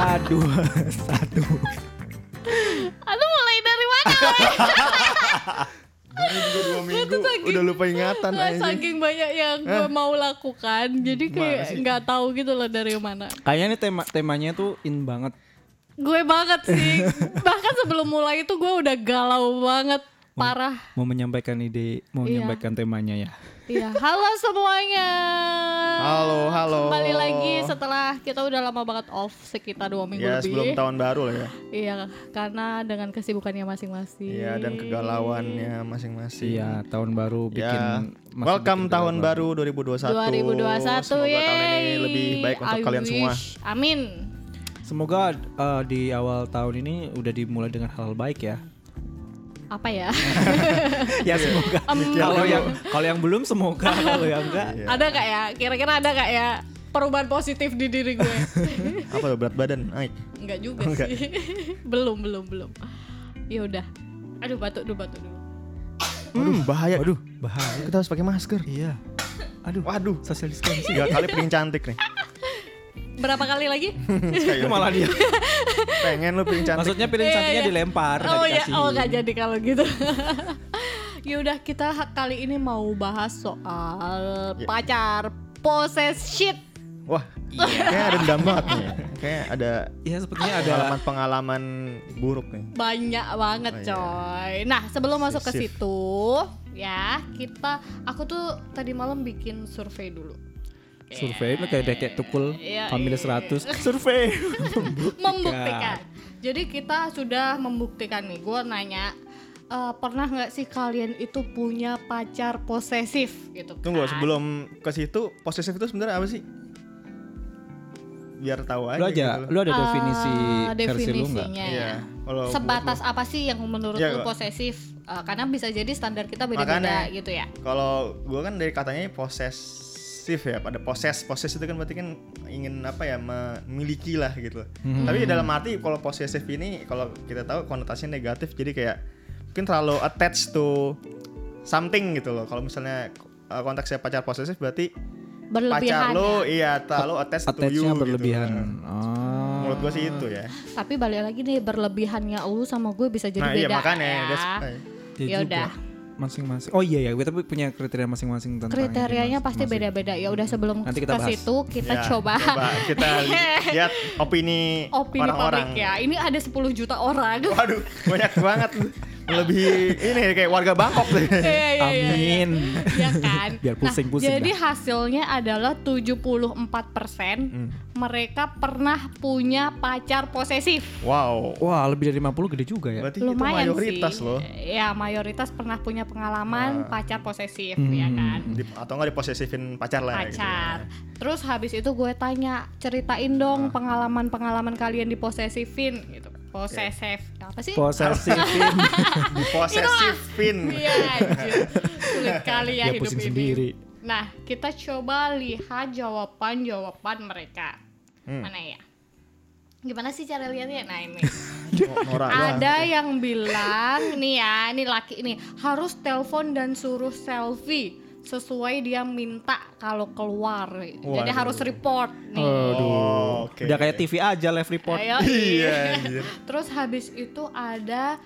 Tiga, dua, satu. Aduh mulai dari mana? Baru juga dua minggu saking- udah lupa ingatan aja. saking banyak yang gue mau lakukan, jadi kayak nggak tahu gitu loh dari mana. Kayaknya nih tema temanya tuh in banget. Gue banget sih. Bahkan sebelum mulai itu gue udah galau banget, parah. Mau menyampaikan ide, mau Iya. menyampaikan temanya ya. Iya, halo semuanya. Halo, halo. Kembali lagi setelah kita udah lama banget off sekitar dua minggu Ya lebih. sebelum tahun baru lah ya. Iya, karena dengan kesibukannya masing-masing. Iya dan kegalauannya masing-masing. Iya, tahun baru bikin Ya, welcome bikin tahun baru 2021. 2021 Semoga tahun ini yeay. lebih baik untuk I kalian semua. wish. Amin. Semoga eh, di awal tahun ini udah dimulai dengan hal baik ya. Apa ya? ya semoga. Kalau yang kalau yang belum semoga, kalau yang enggak Iya. ada gak ya? Kira-kira ada gak ya perubahan positif di diri gue? Apa tuh berat badan naik? Enggak juga Enggak. sih. belum, belum, belum. Ya udah. Aduh, batuk dulu, batuk dulu. Aduh bahaya. Waduh, bahaya. Kita harus pakai masker. Iya. Aduh, Waduh. social distancing. Tiga kali piring cantik nih. Berapa kali lagi? Itu malah dia. Pengen lu piring cantik. Maksudnya piring Iya, cantiknya iya. dilempar, oh ya, dikasih. oh nggak jadi kalau gitu. ya udah kita kali ini mau bahas soal Ya. pacar poses shit. Wah, kayaknya ada dendam banget nih. Kayak ada Iya, sepertinya ada pengalaman-pengalaman buruk nih. Banyak banget Oh, iya. coy. Nah sebelum masuk ke situ ya kita aku tuh tadi malam bikin survei dulu. Survei itu kayak kayak tukul Iya, family iya. 100 survei membuktikan. Jadi kita sudah membuktikan nih. Gue nanya "Eh, pernah nggak sih kalian itu punya pacar posesif gitu? Tunggu kan? sebelum ke situ posesif itu sebenarnya apa sih? Biar tahu aja. lu aja gitu. lu ada definisi Eh, versi lu nggak definisinya Iya. ya. Kalau buat Sebatas apa sih yang menurut Iya, lu posesif? Eh, karena bisa jadi standar kita beda-beda gitu ya. Kalau gua kan dari katanya posesif ya, pada poses, poses itu kan berarti kan ingin apa ya memiliki lah gitu. Hmm. Tapi dalam arti kalau posesif ini kalau kita tahu konotasinya negatif, jadi kayak mungkin terlalu attached to something gitu loh. Kalau misalnya uh, konteksnya pacar posesif berarti Berlebihan. pacar lo ya. iya terlalu attached to you gitu. berlebihan oh. Menurut gua sih itu ya. Tapi balik lagi nih berlebihannya lu sama gue bisa jadi nah beda iya makanya ya. why. Ya Ya juga. udah. Masing-masing oh iya ya kita punya kriteria masing-masing tentang Kriterianya ini, pasti masing-masing. beda-beda. Ya udah sebelum Nanti kita ke bahas. situ kita Ya, coba, kita li- lihat opini, opini orang-orang. publik ya. Ini ada 10 juta orang. Waduh, banyak banget. Lebih ini kayak warga Bangkok deh. Iya, iya, iya, iya. amin Ya kan? Biar pusing-pusing Nah, jadi dah. hasilnya adalah 74% Hmm. mereka pernah punya pacar posesif. Wow. wah lebih dari 50 gede juga ya Berarti Lumayan itu mayoritas sih. loh. Ya, mayoritas pernah punya pengalaman pacar posesif ya Hmm. kan? Di- atau nggak diposesifin pacar lah gitu. pacar. Terus habis itu gue tanya, ceritain dong pengalaman-pengalaman kalian diposesifin gitu. Posesif. Apa sih? posesifin Diposesifin. Iya. Sulit kali ya Ya, hidup pusing ini. sendiri. Nah, kita coba lihat jawaban-jawaban mereka. Hmm. Mana ya? Gimana sih cara lihatnya? Nah, ini. Ada yang bilang, nih ya, ini laki ini harus telepon dan suruh selfie sesuai dia minta kalau keluar. Jadi Waduh. harus report nih. Oh, oke. udah kayak TV aja live report Ayo. Iya, anjir. Terus habis itu ada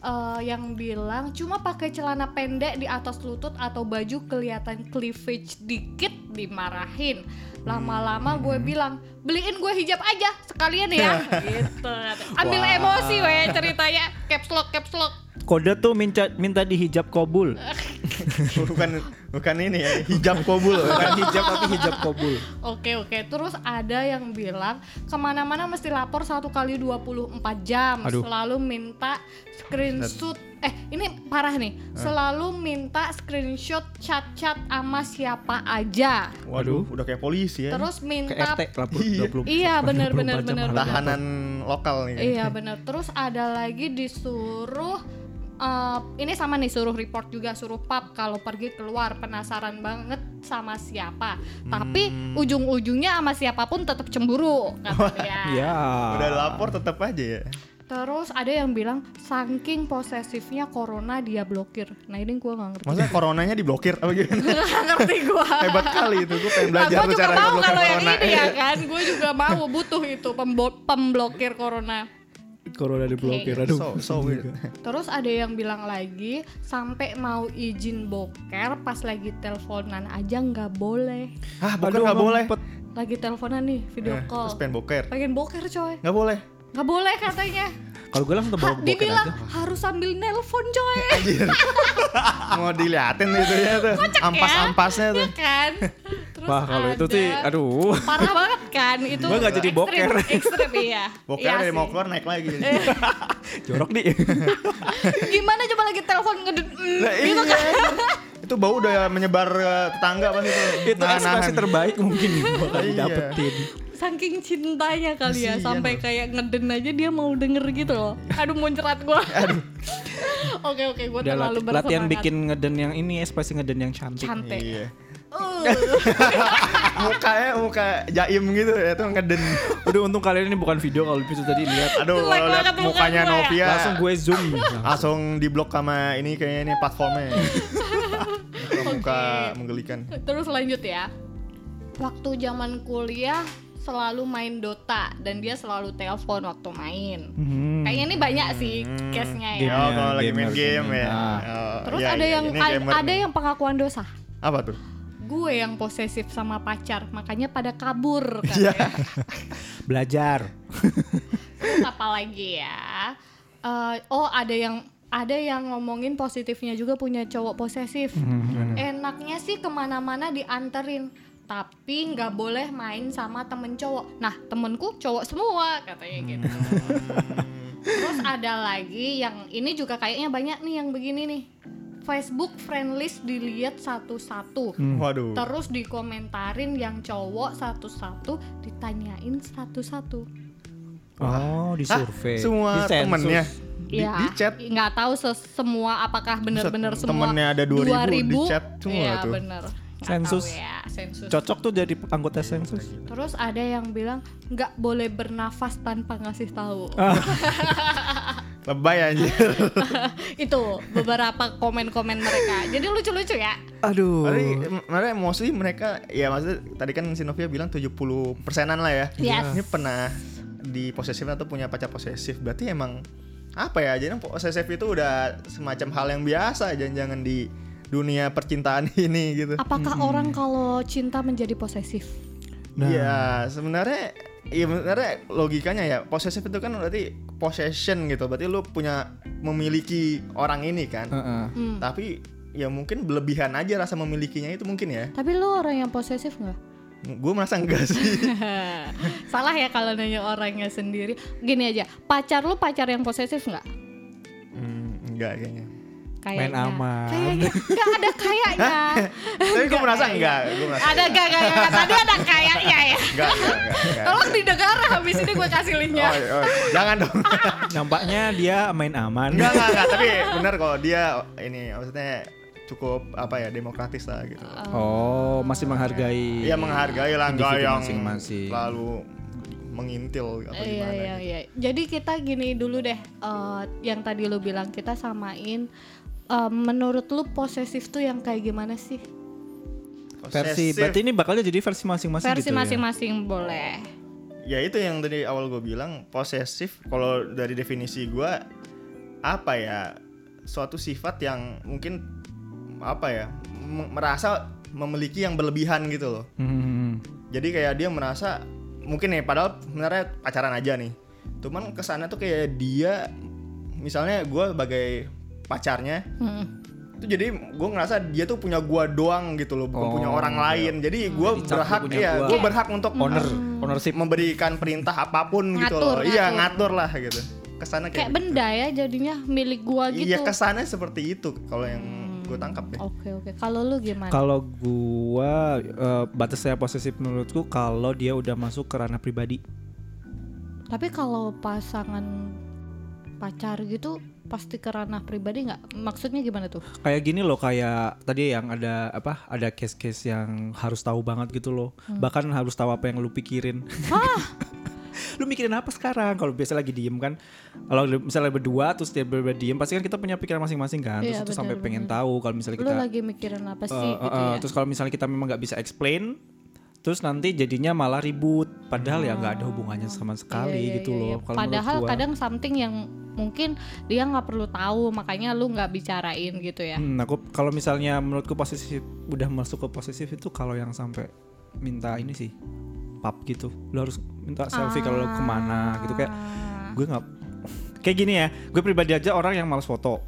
eh, yang bilang cuma pakai celana pendek di atas lutut atau baju kelihatan cleavage dikit dimarahin. Lama-lama gue Hmm. bilang beliin gue hijab aja sekalian ya. gitu. Ambil Wah. emosi weh ceritanya caps lock caps lock. Kode tuh minta minta dihijab kobul bukan bukan ini ya, hijab kobul. bukan hijab tapi hijab kobul Oke oke. Terus ada yang bilang ke mana-mana mesti lapor satu kali 24 jam. Aduh. Selalu minta screenshot. Eh ini parah nih. Selalu minta screenshot chat-chat sama siapa aja. Waduh, udah kayak polisi ya. Terus ke minta RT lapor Iya. 20 Iya, bener, 24 bener, jam bener, tahanan lokal nih. Iya bener. Terus ada lagi disuruh eh, ini sama nih suruh report juga suruh pap kalau pergi keluar penasaran banget sama siapa. Tapi Hmm. ujung-ujungnya sama siapa pun tetap cemburu kata dia. Iya. Udah lapor tetap aja ya. Terus ada yang bilang saking posesifnya corona dia blokir. Nah ini gua nggak ngerti. Maksudnya coronanya diblokir apa gimana? Nggak ngerti gua. Hebat kali itu, gue pengen Nah, belajar gue tuh juga cara mau ngeblokir kalau yang ini ya kan, gue juga mau butuh itu pemblokir corona. Corona diblokir Oke. aduh. So, so weird. Terus ada yang bilang lagi sampai mau izin boker pas lagi teleponan aja nggak boleh. Hah, bukan nggak boleh. Lagi teleponan nih video Eh, call. Terus pengen boker. Pengen boker coy. Nggak boleh. Nggak boleh katanya. Kalau gue langsung Ha, bawa boker dibilang aja. harus sambil nelpon coy. Anjir. Mau diliatin itu ya tuh. Ampas-ampasnya tuh. Ya kan? Terus Wah kalau itu sih, aduh. parah banget kan itu. Gua nggak jadi boker. Ekstrim iya. Boker Iya dari mau keluar naik lagi. Jorok nih. Gimana coba lagi telepon ngedut Lah, gitu iya. kan. itu bau udah menyebar ke tetangga pas itu. itu ekspresi Nahan-nahan. terbaik mungkin yang bakal Iya. didapetin. Saking cintanya kali ya Kasian sampai kayak ngeden aja dia mau denger gitu loh. Aduh muncrat gua. Oke oke gua Udah terlalu bersemangat. latihan bikin ngeden yang ini ekspresi ngeden yang cantik. cantik. Iya. Uh. Mukanya muka jaim gitu ya tuh ngeden. Udah untung kalian ini bukan video kalau bisa tadi lihat. Aduh, kalau lihat mukanya ya. Novia Langsung gue zoom. langsung diblok sama ini kayaknya ini platformnya. Muka menggelikan. Terus lanjut ya. Waktu zaman kuliah selalu main Dota dan dia selalu telepon waktu main. Hmm. Kayaknya ini banyak sih Hmm. case-nya ya. Oh, kalau lagi main game ya. Nah. Oh, Terus iya, ada iya, yang ada nih. yang pengakuan dosa. apa tuh? Gue yang posesif sama pacar, makanya pada kabur katanya. Belajar. Terus apa lagi ya? Eh, oh ada yang ada yang ngomongin positifnya juga punya cowok posesif. Enaknya sih ke mana-mana dianterin, tapi nggak boleh main sama temen cowok. Nah temenku cowok semua katanya gitu. Terus ada lagi yang ini juga kayaknya banyak nih yang begini nih. Facebook friend list dilihat satu-satu. Waduh. Terus dikomentarin yang cowok satu-satu, ditanyain satu-satu. Oh, di Hah? survei. Semua Di sensus. temennya di, Ya, di chat. nggak tahu semua apakah benar-benar semua temennya ada 2000 di 2000. chat semua Iya, tuh. bener. Nggak Sensus. ya, sensus. Cocok tuh jadi anggota sensus. Terus ada yang bilang nggak boleh bernafas tanpa ngasih tahu. Ah. Lebay anjir. Itu beberapa komen-komen mereka. Jadi lucu-lucu ya. Aduh. Mereka mostly mereka ya maksudnya tadi kan si Novia bilang 70 persenan lah ya. Yes. Ini pernah di posesif atau punya pacar posesif. Berarti emang apa ya? Jadi posesif itu udah semacam hal yang biasa jangan-jangan di dunia percintaan ini gitu. Apakah orang kalau cinta menjadi posesif? Nah. Iya, sebenarnya Iya sebenarnya logikanya ya posesif itu kan berarti possession gitu berarti lu punya memiliki orang ini kan Heeh. Hmm. tapi ya mungkin berlebihan aja rasa memilikinya itu mungkin ya Tapi lu orang yang posesif nggak? gue merasa enggak sih Salah ya kalau nanya orangnya sendiri. Gini aja, pacar lu pacar yang posesif nggak? Hmm, enggak kayaknya Main aman. Kayaknya nggak ada kayaknya. tapi gue merasa kayaknya. enggak gue merasa ada gak gak gak tadi ada kayaknya ya. enggak enggak enggak, enggak. Tolong didengar habis ini gue kasih linknya. Oh, oh, jangan dong Nampaknya dia main aman. enggak enggak enggak tapi benar kalau dia ini maksudnya cukup apa ya demokratis lah gitu Oh, masih menghargai. Iya menghargai lah enggak yang masing-masing. lalu mengintil atau Iya gimana iya gitu. iya. Jadi kita gini dulu deh. eh, yang tadi lu bilang kita samain. Eh, menurut lu posesif tuh yang kayak gimana sih? Versi berarti ini bakalnya jadi versi masing-masing Versi gitu ya. masing-masing boleh. ya itu yang tadi awal gue bilang posesif kalau dari definisi gue apa ya suatu sifat yang mungkin apa ya merasa memiliki yang berlebihan gitu loh Hmm. jadi kayak dia merasa mungkin nih padahal sebenarnya pacaran aja nih cuman kesannya tuh kayak dia misalnya gue sebagai pacarnya Hmm. itu jadi gue ngerasa dia tuh punya gua doang gitu loh bukan Oh, punya orang oke. lain jadi gue Jadi cap berhak ya gua. gue berhak untuk Owner, ownership. memberikan perintah apa pun gitu Ngatur, loh iya ngatur. ngatur lah gitu ke sana kayak, Kayak benda ya jadinya milik gua gitu. iya kesannya seperti itu kalau yang gue tangkap ya Oke oke. Kalau lu gimana? Kalau gua eh, batasnya posesif menurutku kalau dia udah masuk ke ranah pribadi. Tapi kalau pasangan pacar gitu pasti ke ranah pribadi nggak? Maksudnya gimana tuh? Kayak gini loh kayak tadi yang ada apa? Ada case-case yang harus tahu banget gitu loh. Hmm. Bahkan harus tahu apa yang lu pikirin. lu mikirin apa sekarang kalau biasa lagi diem kan kalau misalnya berdua terus dia berdua diem pasti kan kita punya pikiran masing-masing kan terus Iya, itu sampai pengen tahu kalau misalnya Lu kita lagi mikirin apa sih eh, gitu eh, ya? terus kalau misalnya kita memang nggak bisa explain terus nanti jadinya malah ribut padahal ya nggak ada hubungannya sama sekali Iya, iya, gitu iya, loh iya. kalau menurut Padahal gua. kadang something yang mungkin dia nggak perlu tahu, makanya lu nggak bicarain gitu ya. Hmm, aku kalau misalnya menurutku posesif udah masuk ke posesif itu kalau yang sampai minta ini sih pap gitu lo harus minta selfie kalau lo ke mana gitu kayak Ah. gue nggak kayak gini ya gue pribadi aja orang yang malas foto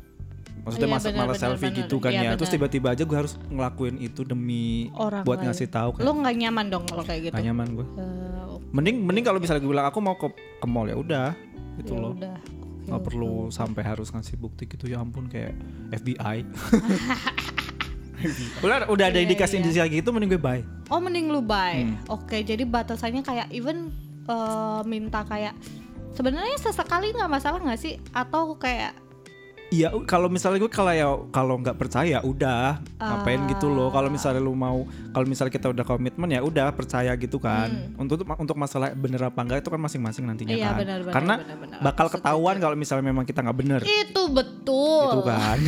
maksudnya Iya, mas benar, malas benar, selfie benar. gitu kan Iya, ya terus benar. tiba-tiba aja gue harus ngelakuin itu demi Orang buat lain. ngasih tahu kan Lu nggak nyaman dong kalau kayak gitu. Gak nyaman gue Eh, mending mending kalau misalnya gue bilang aku mau ke ke mall ya udah gitu ya loh udah. Nggak perlu sampai harus ngasih bukti gitu ya ampun kayak FBI udah udah ada Iya, indikasi iya. indikasi gitu mending gue bye Oh mending lu buy. Hmm. Oke, jadi batasannya kayak even eh, minta kayak sebenarnya sesekali nggak masalah nggak sih? Atau kayak Iya, kalau misalnya gue kalau ya kalau nggak percaya udah ngapain gitu loh. Kalau Ah. misalnya lu mau, kalau misalnya kita udah komitmen ya udah percaya gitu kan. Untuk untuk masalah bener apa enggak itu kan masing-masing nantinya Hmm. Iya, kan. benar, benar, Karena benar, benar. bakal ketahuan kalau misalnya memang kita nggak bener. itu betul. Itu kan.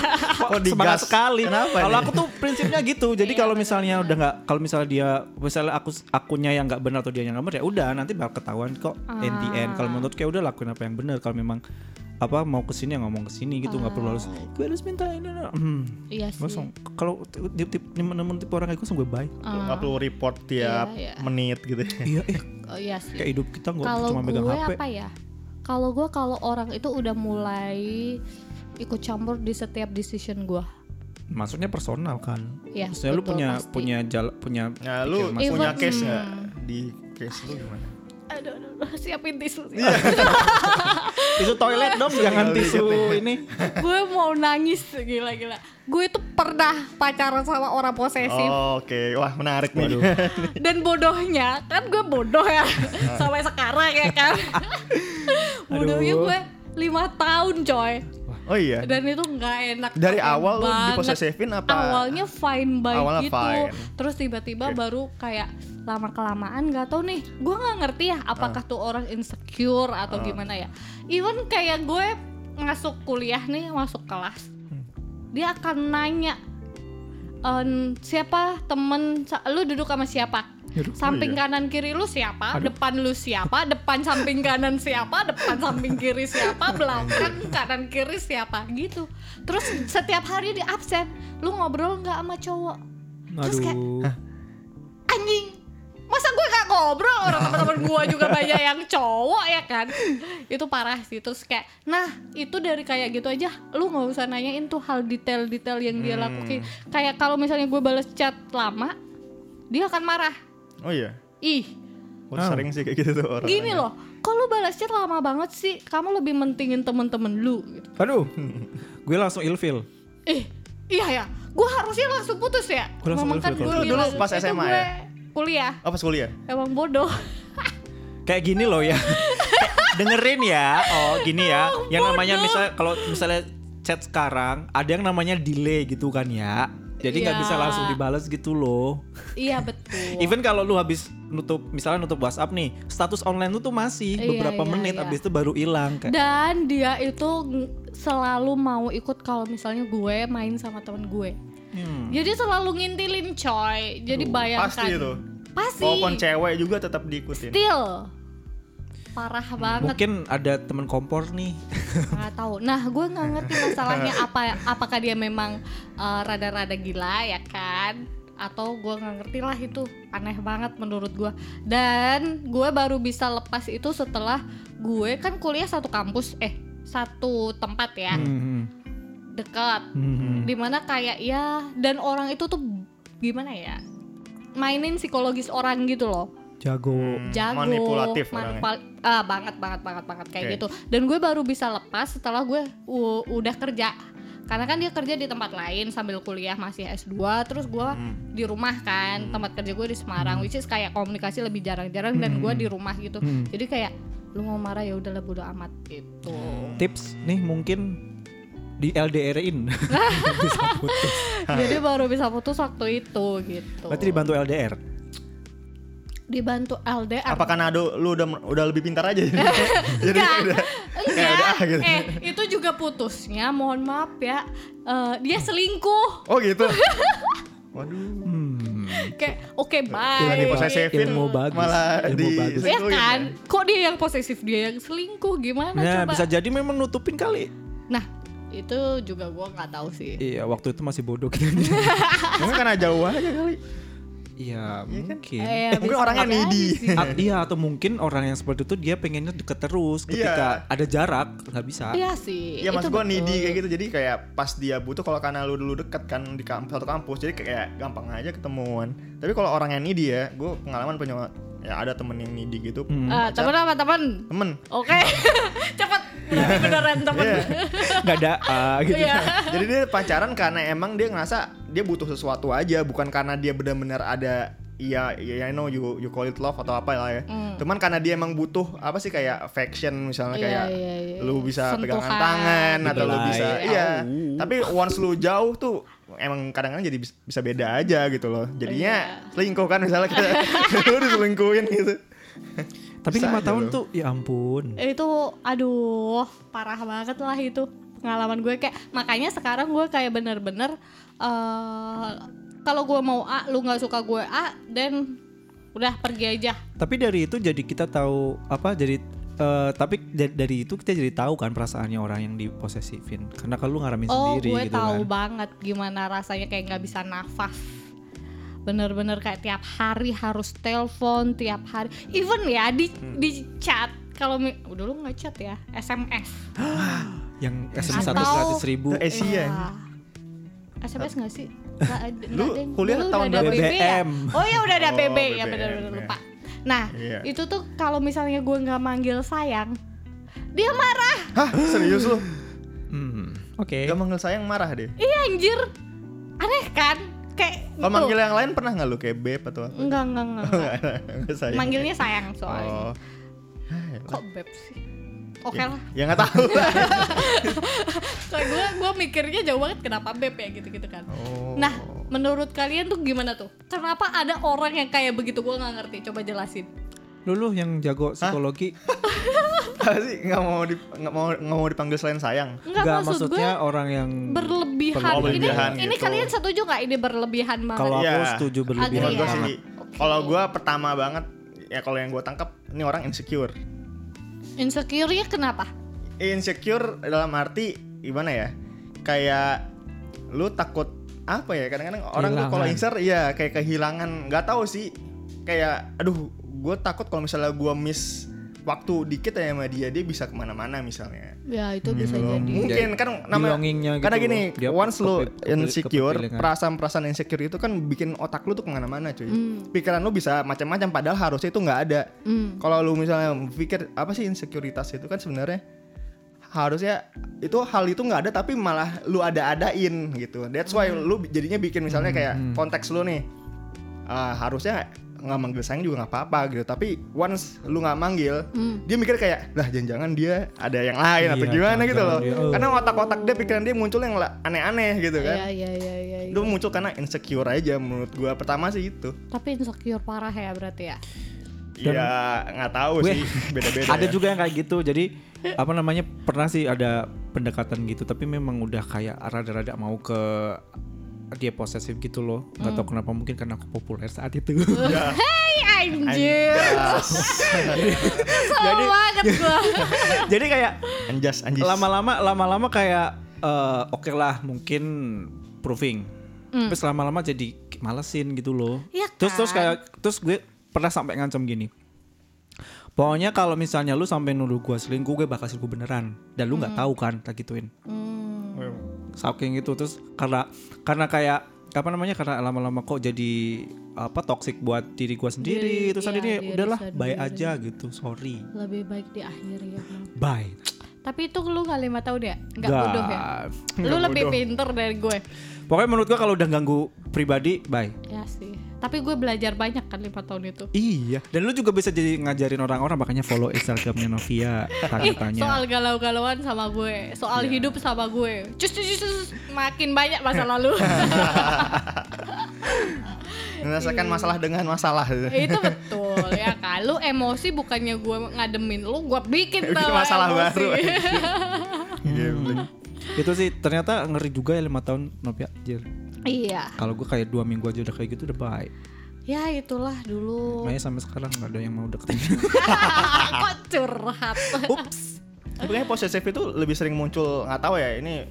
Kok semangat sekali. Kenapa Kalau aku tuh prinsipnya gitu. Jadi Iya, kalau misalnya udah nggak, kalau misalnya dia, misalnya aku akunnya yang nggak benar atau dia yang nggak benar ya udah nanti bakal ketahuan kok. In the end, kalau menurut kayak udah lakuin apa yang benar. Kalau memang apa mau ke sini ya ngomong ke sini gitu nggak perlu harus gue harus minta ini nah. hmm. Iya sih. langsung kalau tip tip nemu tipe orang kayak gue langsung gue bye nggak perlu report tiap Iya, iya. menit gitu iya eh, Oh, iya sih. kayak hidup kita nggak cuma megang HP apa ya? Kalau gue kalau orang itu udah mulai ikut campur di setiap decision gue. maksudnya personal kan Iya, maksudnya lu punya pasti. punya jala, punya nah lu punya case nggak Hmm. di case lu gimana Aduh, siapin tisu. Iya. tisu toilet dong jangan tisu ini gue mau nangis gila-gila. Gue itu pernah pacaran sama orang posesif. Oh, oke wah menarik nih Dan bodohnya kan gue bodoh ya sampai sekarang ya kan. bodohnya gue lima tahun coy. oh iya Dan itu nggak enak. dari awal lu banget. diposesifin apa awalnya fine by Awalnya gitu fine. terus tiba-tiba baru kayak lama kelamaan nggak tahu nih. Gue nggak ngerti ya Ah. apakah tuh orang insecure atau gimana ya. Even kayak gue masuk kuliah nih masuk kelas Hmm. dia akan nanya "Em, siapa temen lu duduk sama siapa? Samping iya. kanan kiri lu siapa? Depan lu siapa? Depan samping kanan siapa? Depan samping kiri siapa? Belakang kanan kiri siapa? Gitu. Terus setiap hari di absen lu ngobrol nggak sama cowok? Terus kayak, aduh. Anjing masa gue gak ngobrol? Orang teman-teman gue juga banyak yang cowok ya kan? Itu parah sih. Terus kayak nah itu dari kayak gitu aja. Lu nggak usah nanyain tuh hal detail-detail yang dia Hmm. lakuin. Kayak kalau misalnya gue balas chat lama dia akan marah. Oh iya? Ih. Oh, sering sih kayak gitu tuh orang gini loh kok lu balas chat lama banget sih? Kamu lebih mentingin temen-temen lu gitu. aduh. Gue langsung ilfil. Eh iya ya. Gue harusnya langsung putus ya? Gua langsung Memang kan ilfil gue Dulu bilang, pas SMA gue. ya? Kuliah. Oh pas kuliah? Emang bodoh. Kayak gini loh ya. Dengerin ya. Oh gini ya. Yang namanya misalnya kalau misalnya chat sekarang ada yang namanya delay gitu kan ya. Jadi nggak Iya. bisa langsung dibalas gitu loh. Iya betul. Even kalau lu habis nutup misalnya nutup WhatsApp nih status online lu tuh masih Iya, beberapa iya, menit iya. habis itu baru hilang kayak. Dan dia itu selalu mau ikut kalau misalnya gue main sama temen gue. Hmm. Jadi selalu ngintilin coy. Jadi bayangkan. pasti itu Pasti. walaupun cewek juga tetap diikutin Still. Parah banget. mungkin ada temen kompor nih nggak tahu. Nah, gue nggak ngerti masalahnya apa. Apakah dia memang eh, rada-rada gila ya kan? Atau gue nggak ngerti lah itu aneh banget menurut gue. Dan gue baru bisa lepas itu setelah gue kan kuliah satu kampus, eh satu tempat ya, Hmm. Dekat. Hmm. Di mana kayak ya dan orang itu tuh gimana ya? Mainin psikologis orang gitu loh jago Hmm, jago manipulatif orangnya manipal- ah banget banget banget banget kayak Oke. gitu dan gue baru bisa lepas setelah gue udah kerja karena kan dia kerja di tempat lain sambil kuliah masih S2 terus gue Hmm. di rumah kan tempat kerja gue di Semarang which is kayak komunikasi lebih jarang-jarang dan gue di rumah gitu Hmm. jadi kayak lu mau marah ya udahlah bodo amat gitu tips nih mungkin di LDR-in bisa putus jadi baru bisa putus waktu itu gitu berarti dibantu LDR dibantu LDR. Apa karena lu udah udah lebih pintar aja? Jadi Enggak, udah kayak udah ah gitu. Eh, itu juga putusnya, mohon maaf ya. eh, dia selingkuh. Oh gitu. Waduh. Hmm. Kayak oke bye. Gila nih posesifin Ilmu bagus. malah Ilmu di bagus. Ya kan? ya? Kok dia yang posesif, dia yang selingkuh gimana Nah, coba? bisa jadi memang nutupin kali. Nah, itu juga gua nggak tahu sih. Iya, waktu itu masih bodoh kita. Mungkin karena jauh aja kali. Iya, mungkin. Eh, Mungkin bisa orangnya jadi needy. sih. A- iya atau mungkin orang yang seperti itu dia pengennya deket terus ketika ada jarak nggak bisa Iya sih. Iya mas itu gue needy kayak gitu jadi kayak pas dia butuh kalau karena lu dulu deket kan di kamp satu kampus jadi kayak gampang aja ketemuan. Tapi kalau orang yang needy ya, gue pengalaman punya ya ada temen yang needy gitu. Hmm. Ah, temen apa temen? Temen. Oke, cepet. Berarti beneran temen. Iya. nggak ada ah, gitu Iya. Jadi dia pacaran karena emang dia ngerasa dia butuh sesuatu aja, bukan karena dia benar-benar ada Iya, iya, I know you you call it love atau apa lah ya. Hmm. Cuman karena dia emang butuh apa sih kayak affection misalnya Iya, kayak iya, iya. lu bisa pegangan Sentuhan. tangan atau lu Dibelai. bisa iya. Au. Tapi once lu jauh tuh emang kadang-kadang jadi bis- bisa beda aja gitu loh. Jadinya Iya. selingkuh kan misalnya kita lu diselingkuhin gitu. tapi lima tahun loh. tuh ya ampun itu aduh parah banget lah itu pengalaman gue kayak makanya sekarang gue kayak bener-bener eh kalau gue mau A lu nggak suka gue A dan udah pergi aja tapi dari itu jadi kita tahu apa jadi eh, tapi da- dari itu kita jadi tahu kan perasaannya orang yang diposesifin karena kalau lu ngalamin oh sendiri gue gitu tahu kan banget gimana rasanya kayak nggak bisa nafas bener-bener kayak tiap hari harus telepon tiap hari even ya di Hmm. di chat kalau mi- dulu nggak chat ya SMS yang SMS satu seratus ribu Itu Asia. Iya. SMS nggak sih? Nggak ada- Lu kuliah tahun udah ada berapa? BB ya? BBM. Oh ya udah ada Oh, BB ya BBM, benar-benar ya. lupa. Nah Iya. itu tuh kalau misalnya gue nggak manggil sayang, dia marah. Hah, serius lu? hmm, oke Gak manggil sayang marah deh. Iya anjir, aneh kan? Kayak Kalau gitu. manggil yang lain pernah nggak lu kayak beb atau apa? Enggak enggak enggak. enggak. Enggak sayang. Manggilnya sayang soalnya. Oh. Kok beb sih? Oke lah. Ya nggak tahu. Kayak gue gue mikirnya jauh banget kenapa beb ya gitu-gitu kan. Oh. Nah, menurut kalian tuh gimana tuh? Kenapa ada orang yang kayak begitu? Gue nggak ngerti. Coba jelasin. Lulu yang jago psikologi sih nggak mau di nggak mau nggak mau dipanggil selain sayang? Enggak nggak maksud gue maksudnya orang yang berlebihan. Oh, berlebihan ini ini gitu. kalian setuju nggak ini berlebihan banget? kalau aku Iya. setuju berlebihan gue ya? kalau gue pertama banget ya kalau yang gue tangkap ini orang insecure. Insecure-nya kenapa? Insecure dalam arti gimana ya? Kayak lu takut apa ya? Kadang-kadang orang tuh kalau insecure iya kayak kehilangan. nggak tahu sih. Kayak aduh, gue takut kalau misalnya gue miss waktu dikit ya sama dia, dia bisa ke mana-mana misalnya. Ya itu bisa Gitu loh. jadi. Mungkin kan namanya belongingnya gitu karena loh. gini, Dia once kepi- insecure, perasaan-perasaan insecure itu kan bikin otak lu tuh ke mana-mana cuy. Hmm. Pikiran lu bisa macam-macam padahal harusnya itu nggak ada. Hmm. Kalau lu misalnya pikir apa sih insekuritas itu kan sebenarnya harusnya itu hal itu nggak ada tapi malah lu ada-adain gitu. That's why Hmm. lu jadinya bikin misalnya kayak konteks lu nih ah, harusnya nggak manggil sayang juga nggak apa-apa gitu. Tapi once lu nggak manggil, Hmm. dia mikir kayak lah jangan-jangan dia ada yang lain atau Iya, gimana gitu loh. dia, oh. Karena otak-otak dia pikiran dia muncul yang aneh-aneh gitu kan. Iya iya iya iya. iya. Itu muncul karena insecure aja menurut gua. Pertama sih itu. Tapi insecure parah ya berarti ya. Dan- ya nggak tahu Gue- sih beda-beda. ada ya. juga yang kayak gitu jadi apa namanya pernah sih ada pendekatan gitu tapi memang udah kayak rada-rada mau ke dia posesif gitu loh nggak tahu kenapa mungkin karena aku populer saat itu Ya. Hey anjir. Anjas. Sama banget gua. jadi kayak Anjas, anjis. lama-lama lama-lama kayak eh, oke lah mungkin proving Hmm. terus lama-lama jadi malesin gitu loh Iya terus terus kan? kayak terus gue pernah sampai ngancam gini pokoknya kalau misalnya lu sampai nuduh gue selingkuh gue bakal selingkuh beneran dan lu nggak tahu kan tak gituin Hmm. Saking gitu terus karena karena kayak apa namanya karena lama-lama kok jadi apa toxic buat diri gua sendiri Diri, terus iya, akhirnya udahlah bye aja gitu sorry Lebih baik diakhiri ya. Mam. bye Tapi itu lu gak lima tahun ya? Gak bodoh ya? Lu Nggak lebih bodoh. pinter dari gue. pokoknya menurut gua kalau udah ganggu pribadi bye Ya sih. Tapi gue belajar banyak kan lima tahun itu. iya dan lu juga bisa jadi ngajarin orang-orang makanya follow instagramnya Novia tanya-tanya soal galau-galauan sama gue, soal hidup sama gue. Cus, cus, cus, cus. makin banyak masa lalu. Menyelesaikan masalah dengan masalah gitu. itu betul. ya kan lu emosi bukannya gue ngademin lu gue bikin Bikin tau masalah emosi. baru, Iya, bener. itu sih ternyata ngeri juga ya lima tahun Nopia Jir. Iya Kalau gue kayak dua minggu aja udah kayak gitu udah baik. ya itulah dulu Makanya sampai sekarang nggak ada yang mau deketin. kok curhat Ups. Tapi kayaknya posesif itu lebih sering muncul nggak tahu ya ini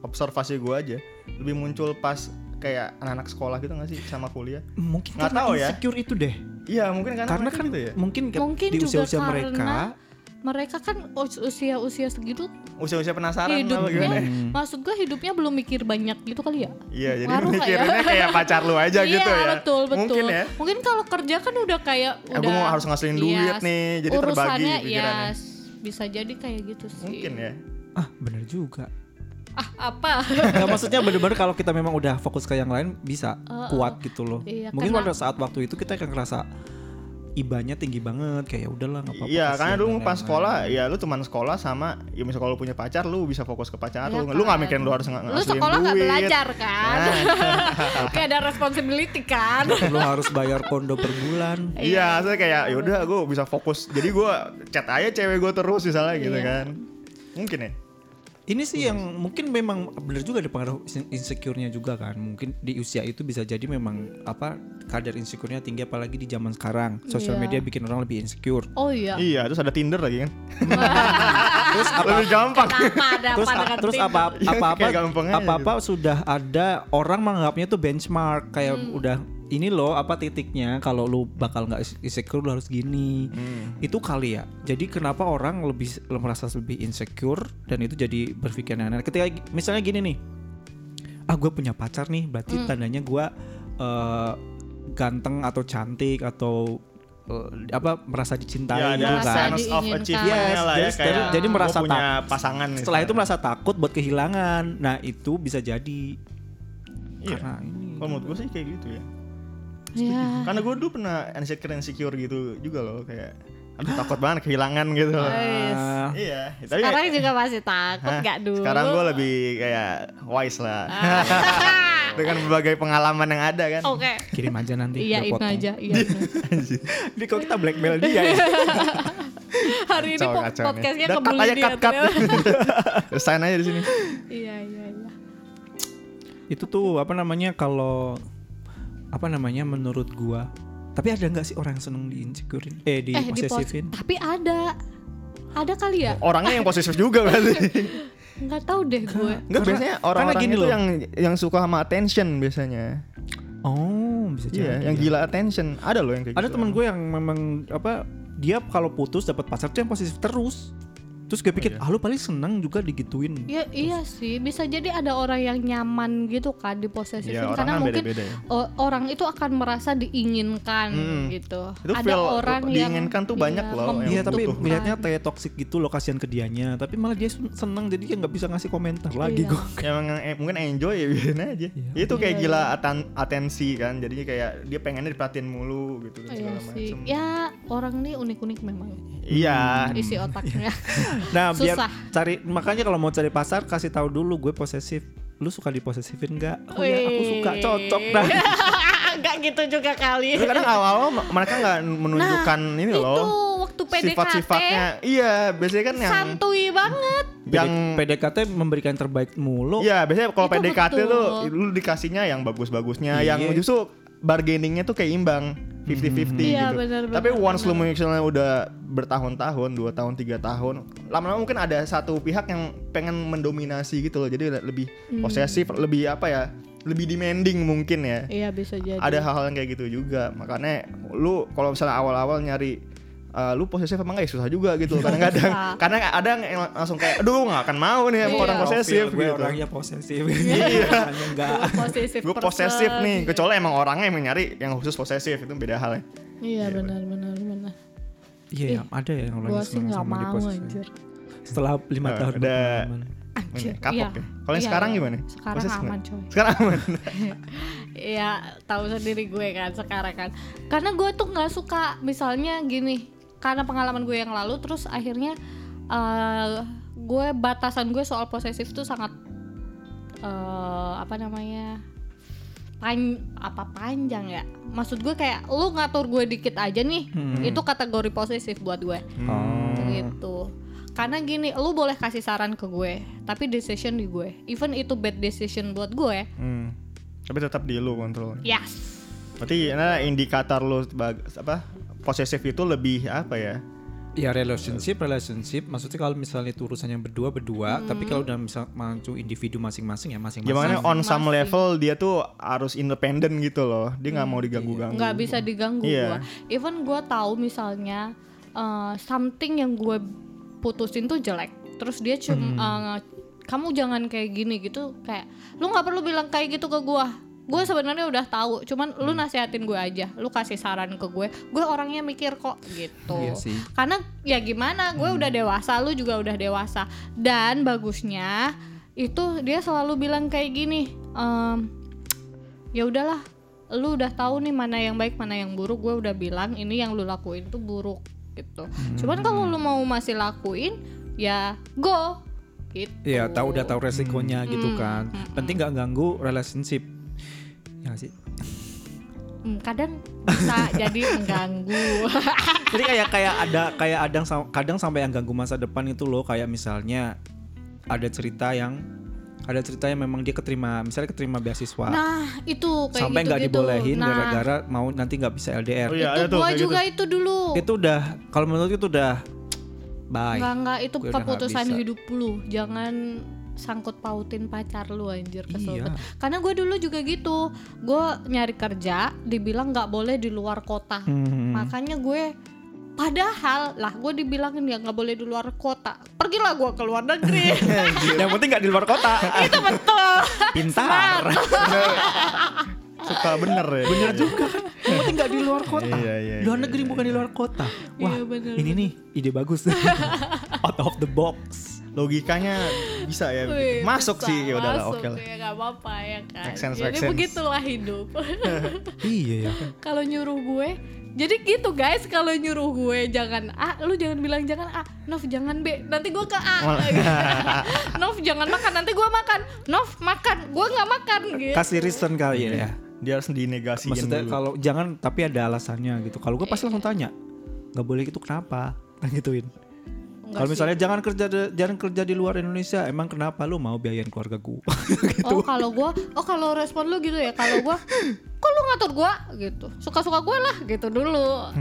observasi gue aja lebih muncul pas kayak anak-anak sekolah gitu nggak sih sama kuliah Mungkin Nggak karena tahu ya. insecure itu deh. iya mungkin karena, Karena kan gitu ya mungkin, Mungkin di usia-usia mereka mereka kan usia usia segitu usia-usia penasaran hidupnya ya? maksud gue hidupnya belum mikir banyak gitu kali ya iya jadi Ngaruh nggak ya? kayak pacar lu aja iya, gitu ya betul betul mungkin ya mungkin kalau kerja kan udah kayak Ya, udah mau harus ngasilin duit nih, jadi terbagi urusannya pikirannya. ya bisa jadi kayak gitu sih mungkin ya ah bener juga. ah apa Nggak maksudnya bener-bener kalau kita memang udah fokus ke yang lain bisa Uh, uh. kuat gitu loh. Iya, Mungkin pada saat waktu itu kita akan ngerasa ibanya tinggi banget kayak ya udahlah nggak apa-apa. Iya, karena dulu pas sekolah ya lu teman sekolah sama ya misal kalau punya pacar lu bisa fokus ke pacar lu. Lu nggak kan. mikirin lu harus ng lu sekolah nggak belajar kan Nah, kayak ada responsibility kan lu harus bayar kondo per bulan. iya, saya kayak ya udah gue bisa fokus. Jadi gue chat aja cewek gue terus misalnya gitu Iya. kan. Mungkin ya. Ini sih yang mungkin memang bener juga ada pengaruh in- insecure-nya juga kan. Mungkin di usia itu bisa jadi memang apa kadar insecure-nya tinggi apalagi di zaman sekarang. Sosial Iya. media bikin orang lebih insecure. oh iya Iya, terus ada Tinder lagi kan. Terus apa Lebih gampang. kenapa ada terus apa terus apa apa apa apa apa sudah ada orang menganggapnya tuh benchmark kayak Hmm. udah ini loh apa titiknya kalau lu bakal nggak insecure lu harus gini Hmm. itu kali ya jadi kenapa orang lebih merasa lebih insecure dan itu jadi berpikir aneh ketika misalnya gini nih ah gue punya pacar nih berarti Hmm. tandanya gue eh, ganteng atau cantik atau eh, apa merasa dicintai Ya gitu Merasa kan sense of Yes, lah ya jadi- kayak jadi merasa punya pasangan gitu. setelah itu merasa takut buat kehilangan nah itu bisa jadi Iya. karena ini Kalau menurut gue sih kayak gitu ya. Ya Karena gue dulu pernah insecure insecure gitu juga loh kayak aduh takut banget kehilangan gitu. Ah, Iya, tapi sekarang juga masih takut Hah? nggak dulu Sekarang gue lebih kayak wise lah. Dengan berbagai pengalaman yang ada kan. oke kirim aja nanti iya ini aja iya Ini kok kita blackmail dia ya hari ini Kacau, kacau nih. podcastnya cut kebeli aja, dia cut, cut. Sign aja di sini. iya iya iya itu tuh apa namanya kalau apa namanya menurut gua tapi ada nggak sih orang yang seneng di insecure eh di eh di pos posesifin tapi ada ada kali ya Orangnya yang posesif juga berarti. nggak tahu deh gue Karena- biasanya orang-orang itu loh. yang yang suka sama attention biasanya. oh bisa jadi Iya, yang ya. gila attention. Ada loh yang kayak ada gitu. teman gue yang memang apa dia kalau putus dapat pacar tuh yang posesif terus terus gue pikir iya. ah lu paling seneng juga digituin Ya iya sih, bisa jadi ada orang yang nyaman gitu kan di posesifin Iya, orang karena kan mungkin beda-beda ya. o- orang itu akan merasa diinginkan Mm. gitu. Itu ada feel orang yang diinginkan tuh banyak loh yang Iya tapi melihatnya kayak toxic gitu loh kasihan ke dianya Tapi malah dia sen- seneng jadi dia nggak bisa ngasih komentar lagi Iya. kok Ya, emang eh, mungkin enjoy ya biarin aja. Iya. Itu kayak Iya, gila aten- atensi kan. Jadinya kayak dia pengennya diperhatiin mulu gitu Iya segala. Ya orang nih unik-unik memang Iya. isi otaknya. Nah biar Susah. cari makanya kalau mau cari pasar kasih tahu dulu gue posesif Lu suka diposesifin nggak? Oh ya aku suka cocok dah Enggak gitu juga kali. Tapi kadang awal-awal mereka nggak menunjukkan ini Itu loh. waktu PDKT Sifat-sifatnya. Iya, biasanya kan yang santuy banget. yang PDKT memberikan yang terbaik mulu Iya, biasanya kalau PDKT betul. tuh lu dikasihnya yang bagus-bagusnya, Iya. yang justru bargainingnya tuh kayak imbang, 50-50 Iya, gitu. Tapi benar, once lu misalnya udah bertahun-tahun, dua tahun, tiga tahun, lama-lama mungkin ada satu pihak yang pengen mendominasi gitu loh, jadi le- lebih Hmm. posesif, lebih apa ya, lebih demanding mungkin ya. Iya bisa jadi. Ada hal-hal yang kayak gitu juga, makanya lu kalau misalnya awal-awal nyari eh, lu posesif apa enggak ya susah juga gitu kadang-kadang karena ada yang langsung kayak aduh nggak akan mau nih sama Iya. orang posesif gue gitu orangnya posesif Iya. Enggak Gua posesif gue posesif nih kecuali emang orangnya yang nyari yang khusus posesif itu beda hal ya Iya benar benar benar. Iya ya, ada ya yang sih seneng nggak sama mau diposesif anjir. Setelah lima Nah, tahun udah. Anjir. Kapok iya. ya? Kalau yang Iya, sekarang iya. gimana? Sekarang Posesif aman coy. sekarang aman Iya, tahu sendiri gue kan sekarang kan. Karena gue tuh nggak suka misalnya gini, karena pengalaman gue yang lalu terus akhirnya eh, gue batasan gue soal posesif tuh sangat eh, apa namanya? pan apa panjang ya maksud gue kayak lu ngatur gue dikit aja nih itu kategori posesif buat gue Oh. gitu karena gini lu boleh kasih saran ke gue tapi decision di gue even itu bad decision buat gue Hmm. Tapi tetap di lu kontrol. yes Berarti nah, indikator lu apa posesif itu lebih apa ya? Ya relationship, relationship. Maksudnya kalau misalnya itu urusannya berdua berdua, tapi kalau udah misal maju individu masing-masing ya masing-masing. Gimana on some Masing-masing. level dia tuh harus independen gitu loh. Dia nggak mau diganggu-ganggu. nggak bisa diganggu Iya. gue even gue tahu misalnya uh, something yang gue putusin tuh jelek terus dia cuma kamu jangan kayak gini gitu kayak lu nggak perlu bilang kayak gitu ke gue gue sebenarnya udah tahu cuman lu nasihatin gue aja. Lu kasih saran ke gue gue orangnya mikir kok gitu. Iya sih. karena ya gimana gue udah dewasa lu juga udah dewasa. Dan bagusnya itu dia selalu bilang kayak gini em, ya udahlah lu udah tahu nih mana yang baik mana yang buruk. Gue udah bilang ini yang lu lakuin tuh buruk gitu. Cuman kalau lu mau masih lakuin ya go gitu. Iya, tahu udah tahu resikonya gitu kan. Penting nggak ganggu relationship. Ya nggak sih. Hmm, kadang bisa jadi mengganggu Jadi kayak kayak ada kayak ada kadang sampai yang ganggu masa depan itu loh kayak misalnya ada cerita yang ada cerita yang memang dia keterima misalnya keterima beasiswa nah itu kayak sampai nggak gitu-gitu. dibolehin nah, gara-gara mau nanti nggak bisa LDR. Oh iya, itu tuh gua juga itu dulu Itu udah kalau menurut itu udah bye. Enggak enggak itu keputusan hidup lu. Jangan sangkut pautin pacar lu anjir kesel Iya. Karena gue dulu juga gitu. Gue nyari kerja dibilang nggak boleh di luar kota. Hmm. Makanya gue Padahal lah gue dibilangin ya nggak boleh di luar kota. Pergilah gue ke luar negeri. yang penting nggak di luar kota. itu betul. Pintar. Suka bener ya. Bener juga kan. Yang penting nggak di luar kota. Iya, iya, luar iya, negeri bukan di luar kota. Wah, Iya, bener, ini nih ide bagus. Out of the box. Logikanya bisa ya. Wih, Masuk bisa, sih ya udahlah oke lah. Ya nggak apa-apa ya kan. Make sense, Jadi make sense. begitulah hidup. iya ya. kalau nyuruh gue jadi gitu guys kalau nyuruh gue jangan A lu jangan bilang jangan A Nov jangan B nanti gue ke A Nov jangan makan nanti gue makan Nov makan gue nggak makan gitu Kasih reason kali ya. Dia harus dinegasiin Maksudnya kalau jangan tapi ada alasannya gitu. Kalau gue pasti langsung tanya. nggak boleh gitu kenapa? Kan gituin. Enggak Kalau sih. misalnya jangan kerja de- jangan kerja di luar Indonesia, emang kenapa lu mau biayain keluarga gua? gitu. oh kalau gue oh kalau respon lu gitu ya kalau gue kok lu ngatur gue gitu suka-suka gue lah gitu dulu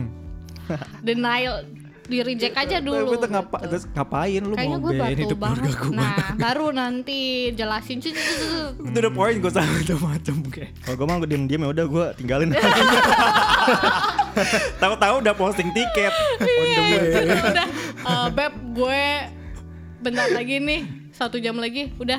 denial di reject aja dulu Tapi itu ngapa, gitu. terus ngapain lu kayaknya mau gue biayain hidup keluarga banget gua? nah baru nanti jelasin cuy itu udah poin gue sama macam-macam kayak. Kalau gue mah gue diem-diem ya udah gue tinggalin. Tahu-tahu udah posting tiket the way. udah eh, beb gue bentar lagi nih satu jam lagi udah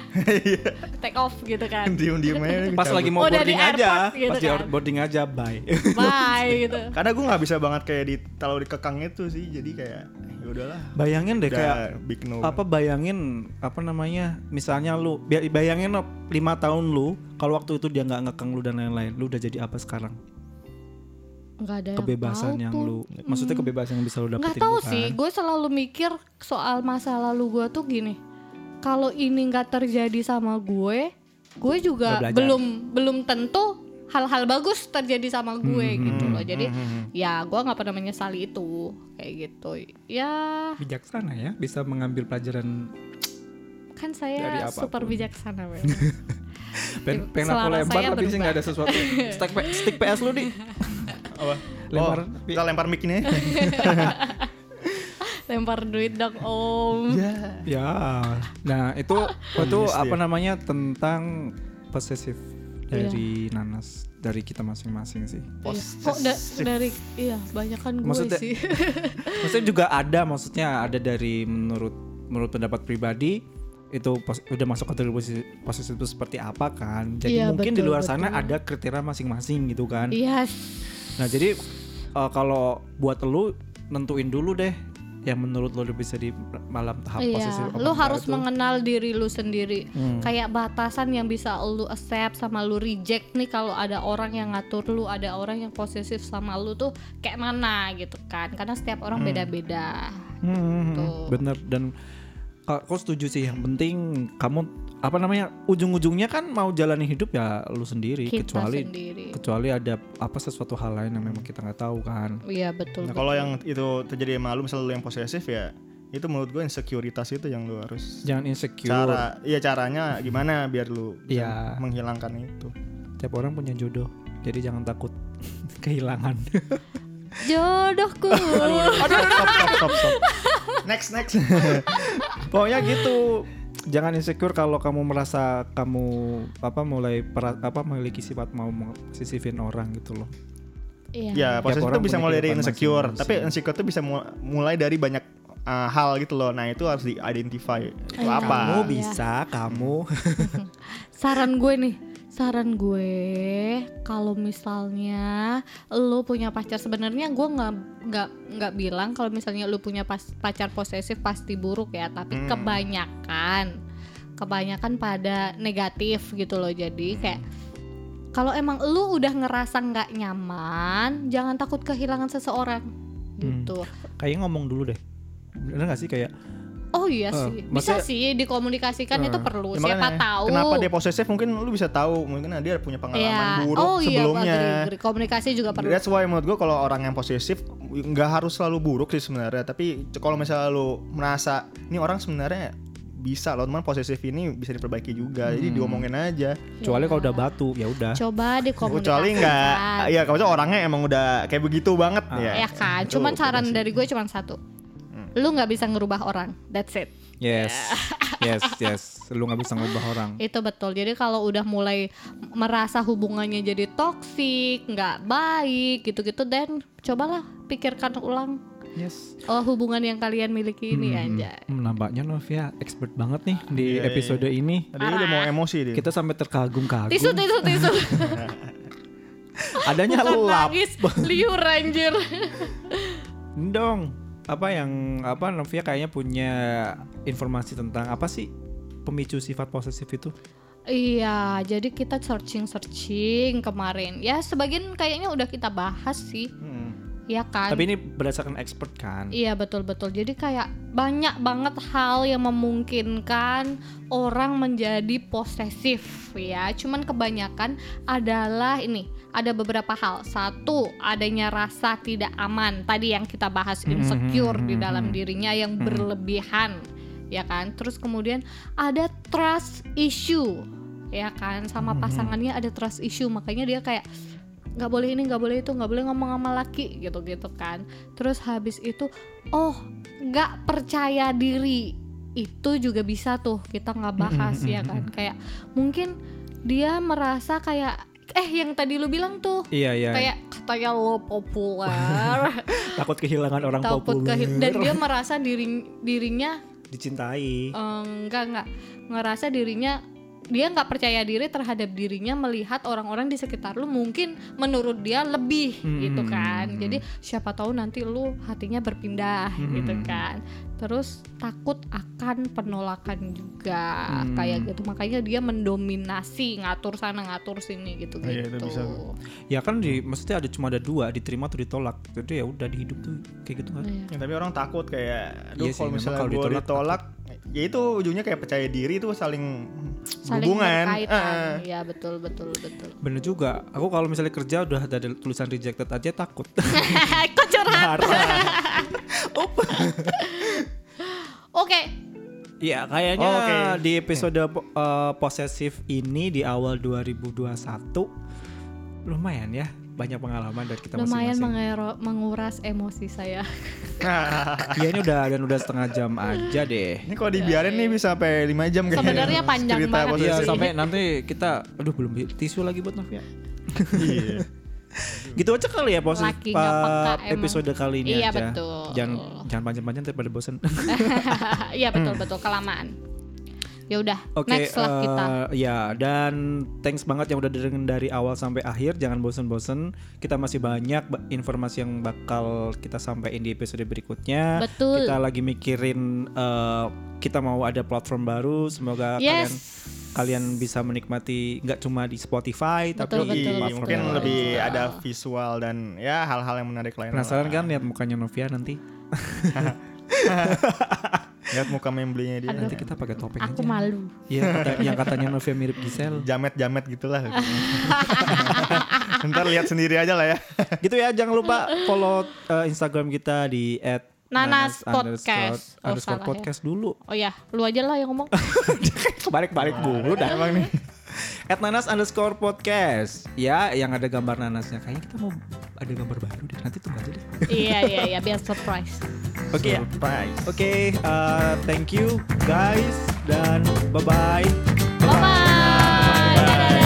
take off gitu kan Diem-diem aja. Pas cabut. lagi mau di boarding aja, airport gitu pas di kan. boarding aja, bye. bye gitu Karena gue nggak bisa banget kayak di kalau dikekang itu sih. Jadi kayak ya udahlah. Bayangin deh Udah kayak big no. apa bayangin apa namanya misalnya lu bi- bayangin lo, lima tahun lu kalau waktu itu dia nggak ngekang lu dan lain-lain lu udah jadi apa sekarang nggak ada kebebasan yang yang, lu maksudnya kebebasan yang bisa lu dapetin nggak tahu bukan? sih gue selalu mikir soal masa lalu gue tuh gini. Kalau ini nggak terjadi sama gue gue juga belum belum tentu hal-hal bagus terjadi sama gue Hmm, gitu loh. jadi ya gue nggak pernah menyesali itu kayak gitu. Ya. Bijaksana ya bisa mengambil pelajaran kan Dari saya apa pun. super bijaksana pen pengen aku lempar tapi sih nggak ada sesuatu. Stick, stick PS lu di Apa? Lempar. Oh, kita lempar mic ini. lempar duit dong om ya. ya nah itu itu Yes, apa dia. namanya tentang posesif Iya. dari nanas dari kita masing-masing sih Iya. kok da- dari iya banyak kan gue Maksudnya- sih maksudnya juga ada maksudnya ada dari menurut menurut pendapat pribadi itu pos- udah masuk kategori posisi, posisi itu seperti apa kan jadi Iya, mungkin di betul, luar sana betul. ada kriteria masing-masing gitu kan yes nah jadi eh, kalau buat lu nentuin dulu deh yang menurut lo bisa di malam tahap posisi Iya, lu enggak harus itu. mengenal diri lu sendiri. Hmm. Kayak batasan yang bisa lu accept sama lu reject nih kalau ada orang yang ngatur lu, ada orang yang posesif sama lu tuh kayak mana gitu kan. Karena setiap orang beda-beda. Hmm, hmm, hmm. Tuh. bener dan aku setuju sih yang penting kamu apa namanya ujung-ujungnya kan mau jalani hidup ya lu sendiri Kita kecuali sendiri. kecuali ada apa sesuatu hal lain yang memang kita nggak tahu kan. Iya betul. Nah, betul. kalau yang itu terjadi sama lu misalnya lu yang posesif ya itu menurut gue insecuritas itu yang lu harus Jangan insecure. cara iya caranya gimana biar lu bisa Iya. menghilangkan itu. Tiap orang punya jodoh. Jadi jangan takut kehilangan. Jodohku. stop, stop, stop, stop. Next next. Pokoknya gitu. Jangan insecure kalau kamu merasa kamu apa mulai pera- apa memiliki sifat mau posisifin orang gitu loh. Iya. ya posesif orang itu bisa mulai dari insecure, masing-masing. tapi insecure itu bisa mu- mulai dari banyak uh, hal gitu loh. Nah, itu harus di-identify. Itu Iya. apa? Kamu Iya. bisa, kamu. Saran gue nih, saran gue kalau misalnya lu punya pacar sebenarnya gue nggak nggak nggak bilang kalau misalnya lu punya pas- pacar posesif pasti buruk ya, tapi Hmm. kebanyakan kebanyakan pada negatif gitu loh. Jadi kayak kalau emang lu udah ngerasa nggak nyaman, jangan takut kehilangan seseorang gitu. Kayaknya ngomong dulu deh. Bener gak sih kayak Oh iya Eh, sih, bisa maksudnya- sih dikomunikasikan itu perlu. Ya, Siapa makanya, tahu. Kenapa dia posesif mungkin lu bisa tahu mungkin dia punya pengalaman Iya. buruk oh sebelumnya. iya, agree, agree. komunikasi juga perlu. That's why menurut gue kalau orang yang posesif nggak harus selalu buruk sih sebenarnya. Tapi kalau misalnya lu merasa ini orang sebenarnya bisa loh teman posesif ini bisa diperbaiki juga. Jadi diomongin aja. kecuali kalau udah batu ya udah. Coba dikomunikasikan. Kecuali nggak, ya kalau orangnya emang udah kayak begitu banget ya. Ya kan, cuman saran dari gue cuman satu. Lu nggak bisa ngerubah orang, that's it. Yes. yes, yes. Lu nggak bisa ngubah orang. Itu betul. Jadi kalau udah mulai merasa hubungannya jadi toksik, nggak baik, gitu-gitu, dan cobalah pikirkan ulang Yes. oh, hubungan yang kalian miliki ini anjay. Hmm, nampaknya Novia expert banget nih di Iya, iya. episode ini. Tadi udah mau emosi dia. Kita sampai terkagum-kagum. Tisu, tisu, tisu. Adanya Bukan lap. nangis, liur anjir. Dong. Apa yang apa Novia kayaknya punya informasi tentang apa sih pemicu sifat posesif itu? Iya, jadi kita searching-searching kemarin. Ya, sebagian kayaknya udah kita bahas sih, Hmm. ya kan? Tapi ini berdasarkan expert kan? Iya betul-betul. Jadi kayak banyak banget hal yang memungkinkan orang menjadi posesif ya. Cuman kebanyakan adalah ini ada beberapa hal. Satu, adanya rasa tidak aman. Tadi yang kita bahas insecure di dalam dirinya yang berlebihan, ya kan? Terus kemudian ada trust issue, ya kan? Sama pasangannya ada trust issue, makanya dia kayak nggak boleh ini nggak boleh itu nggak boleh ngomong sama laki gitu gitu kan. Terus habis itu oh nggak percaya diri. Itu juga bisa tuh kita nggak bahas ya kan. kayak mungkin dia merasa kayak eh yang tadi lu bilang tuh. Iya, iya. kayak katanya lo populer. Takut kehilangan orang takut populer. kehi- dan dia merasa diri dirinya dicintai. eh, enggak enggak ngerasa dirinya dia nggak percaya diri terhadap dirinya melihat orang-orang di sekitar lu mungkin menurut dia lebih gitu Hmm. kan jadi siapa tahu nanti lu hatinya berpindah gitu Hmm. kan terus takut akan penolakan juga Hmm. kayak gitu makanya dia mendominasi ngatur sana ngatur sini gitu Oh iya, gitu itu bisa. Ya kan di maksudnya ada cuma ada dua, diterima atau ditolak. Jadi ya udah di hidup tuh kayak gitu kan. Iya. Ya, tapi orang takut kayak aduh Iya kalau misalnya kalau gue ditolak, ditolak, ya itu ujungnya kayak percaya diri itu saling, saling hubungan. Eh, ya betul betul betul Bener juga. Aku kalau misalnya kerja udah ada tulisan rejected aja takut. kok curhat oke Iya, kayaknya Oh, oke. di episode uh, posesif ini di awal 2021 lumayan ya banyak pengalaman dari kita lumayan masing-masing. menguras emosi saya Iya ini udah dan udah setengah jam aja deh. ini kalau dibiarin nih bisa sampai 5 jam kayaknya. Sebenarnya panjang Cerita banget sih. sampai nanti kita, aduh belum tisu lagi buat Novia. Iya. Gitu aja kali ya nggak peka uh, emang. episode kali ini Iya, aja. betul. Jangan jangan panjang-panjang daripada bosan. Iya betul betul kelamaan. Ya udah, Oke, next lah kita. eh, ya dan thanks banget yang udah dengerin dari awal sampai akhir. Jangan bosen-bosen. Kita masih banyak ba- informasi yang bakal kita sampaikan di episode berikutnya. Betul. Kita lagi mikirin eh, kita mau ada platform baru. Semoga Yes. kalian kalian bisa menikmati nggak cuma di Spotify Betul, tapi betul. di Iya, mungkin lain lebih juga. ada visual dan ya hal-hal yang menarik lain. Penasaran kan lihat mukanya Novia nanti? Lihat muka membelinya dia. Aduh. Nanti kita pakai topeng Aku aja. malu. Iya, kata- yang katanya Novia mirip Gisel. Jamet-jamet gitulah. Ntar lihat sendiri aja lah ya. gitu ya, jangan lupa follow uh, Instagram kita di Nanas underscore, Podcast. Oh, underscore ya. podcast dulu. Oh ya, lu aja lah yang ngomong. Balik-balik dulu dah. Emang nih at nanas underscore podcast. Ya, yang ada gambar nanasnya. Kayaknya kita mau ada gambar baru deh. Nanti tunggu aja deh. Iya, iya, iya. Biar surprise. Oke, okay, surprise. Oke, okay, uh, thank you guys dan bye-bye. Bye-bye. Bye-bye.